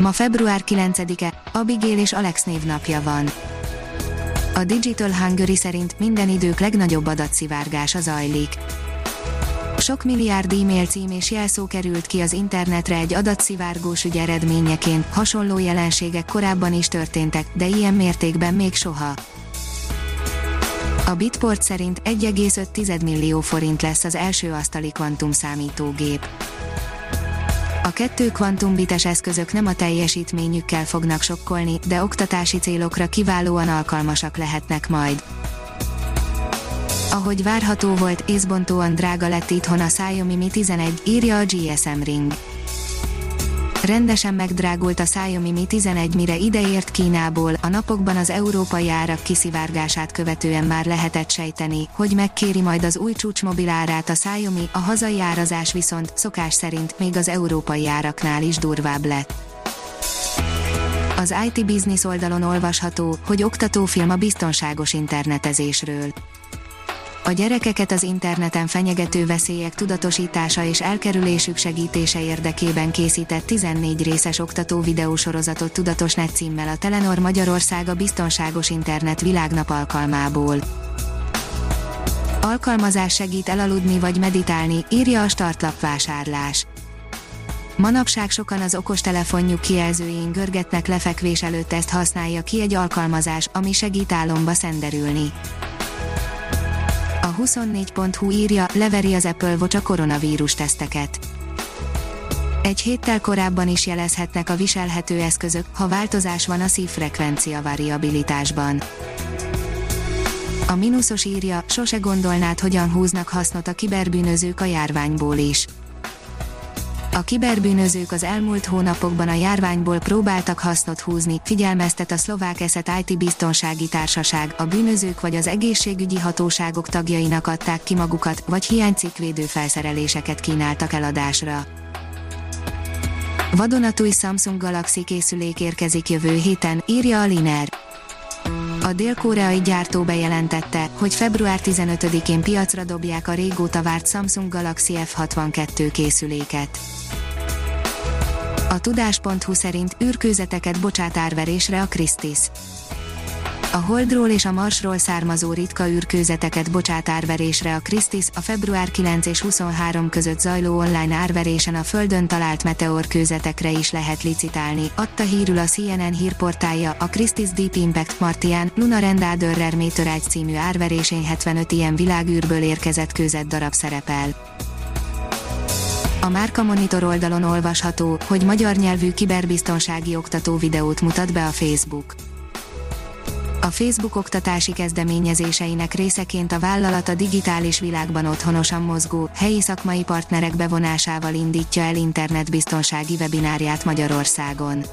Ma február 9-e, Abigail és Alex névnapja van. A Digital Hungary szerint minden idők legnagyobb adatszivárgása zajlik. Sok milliárd e-mail cím és jelszó került ki az internetre egy adatszivárgós ügy eredményeként, hasonló jelenségek korábban is történtek, de ilyen mértékben még soha. A Bitport szerint 1,5 millió forint lesz az első asztali kvantum számítógép. A kettő kvantumbites eszközök nem a teljesítményükkel fognak sokkolni, de oktatási célokra kiválóan alkalmasak lehetnek majd. Ahogy várható volt, észbontóan drága lett itthon a Xiaomi Mi 11, írja a GSM Ring. Rendesen megdrágult a Xiaomi Mi 11 mire ideért Kínából, a napokban az európai árak kiszivárgását követően már lehetett sejteni, hogy megkéri majd az új csúcsmobil árát a Xiaomi, a hazai árazás viszont, szokás szerint, még az európai áraknál is durvább lett. Az IT Business oldalon olvasható, hogy oktatófilm a biztonságos internetezésről a gyerekeket az interneten fenyegető veszélyek tudatosítása és elkerülésük segítése érdekében készített 14 részes oktató videósorozatot Tudatosnet címmel a Telenor Magyarország a Biztonságos Internet Világnap alkalmából. Alkalmazás segít elaludni vagy meditálni, írja a startlap vásárlás. Manapság sokan az okostelefonjuk kijelzőjén görgetnek lefekvés előtt ezt használja ki egy alkalmazás, ami segít álomba szenderülni. A 24.hu írja, leveri az Apple Watch a koronavírus teszteket. Egy héttel korábban is jelezhetnek a viselhető eszközök, ha változás van a szívfrekvencia variabilitásban. A mínuszos írja, sose gondolnád, hogyan húznak hasznot a kiberbűnözők a járványból is a kiberbűnözők az elmúlt hónapokban a járványból próbáltak hasznot húzni, figyelmeztet a szlovák eszet IT biztonsági társaság, a bűnözők vagy az egészségügyi hatóságok tagjainak adták ki magukat, vagy hiánycikkvédő felszereléseket kínáltak eladásra. Vadonatúj Samsung Galaxy készülék érkezik jövő héten, írja a Liner. A dél-koreai gyártó bejelentette, hogy február 15-én piacra dobják a régóta várt Samsung Galaxy F62 készüléket. A tudás.hu szerint űrkőzeteket bocsát árverésre a Christis. A Holdról és a Marsról származó ritka űrkőzeteket bocsát árverésre a Christis a február 9 és 23 között zajló online árverésen a Földön talált meteorkőzetekre is lehet licitálni, adta hírül a CNN hírportálja, a Christis Deep Impact Martian, Luna Rendádörrer Métörágy című árverésén 75 ilyen világűrből érkezett kőzet darab szerepel. A Márka Monitor oldalon olvasható, hogy magyar nyelvű kiberbiztonsági oktató videót mutat be a Facebook. A Facebook oktatási kezdeményezéseinek részeként a vállalat a digitális világban otthonosan mozgó, helyi szakmai partnerek bevonásával indítja el internetbiztonsági webinárját Magyarországon.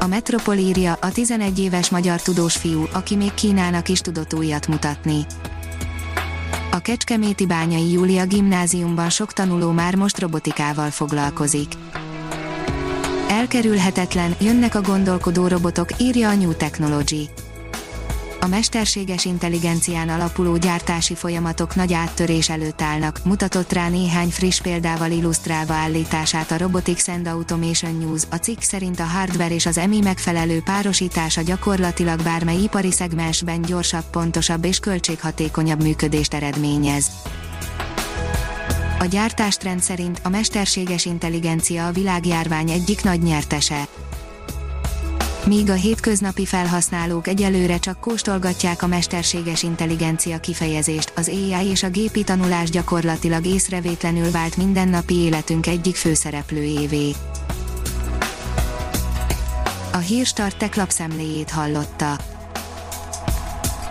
A Metropol írja, a 11 éves magyar tudós fiú, aki még Kínának is tudott újat mutatni. A Kecskeméti Bányai Júlia gimnáziumban sok tanuló már most robotikával foglalkozik. Elkerülhetetlen, jönnek a gondolkodó robotok, írja a New Technology. A mesterséges intelligencián alapuló gyártási folyamatok nagy áttörés előtt állnak, mutatott rá néhány friss példával illusztrálva állítását a Robotics and Automation News. A cikk szerint a hardware és az EMI megfelelő párosítása gyakorlatilag bármely ipari szegmensben gyorsabb, pontosabb és költséghatékonyabb működést eredményez. A gyártástrend szerint a mesterséges intelligencia a világjárvány egyik nagy nyertese. Míg a hétköznapi felhasználók egyelőre csak kóstolgatják a mesterséges intelligencia kifejezést, az AI és a gépi tanulás gyakorlatilag észrevétlenül vált mindennapi életünk egyik főszereplőjévé. A Hírstart tech lapszemléjét hallotta.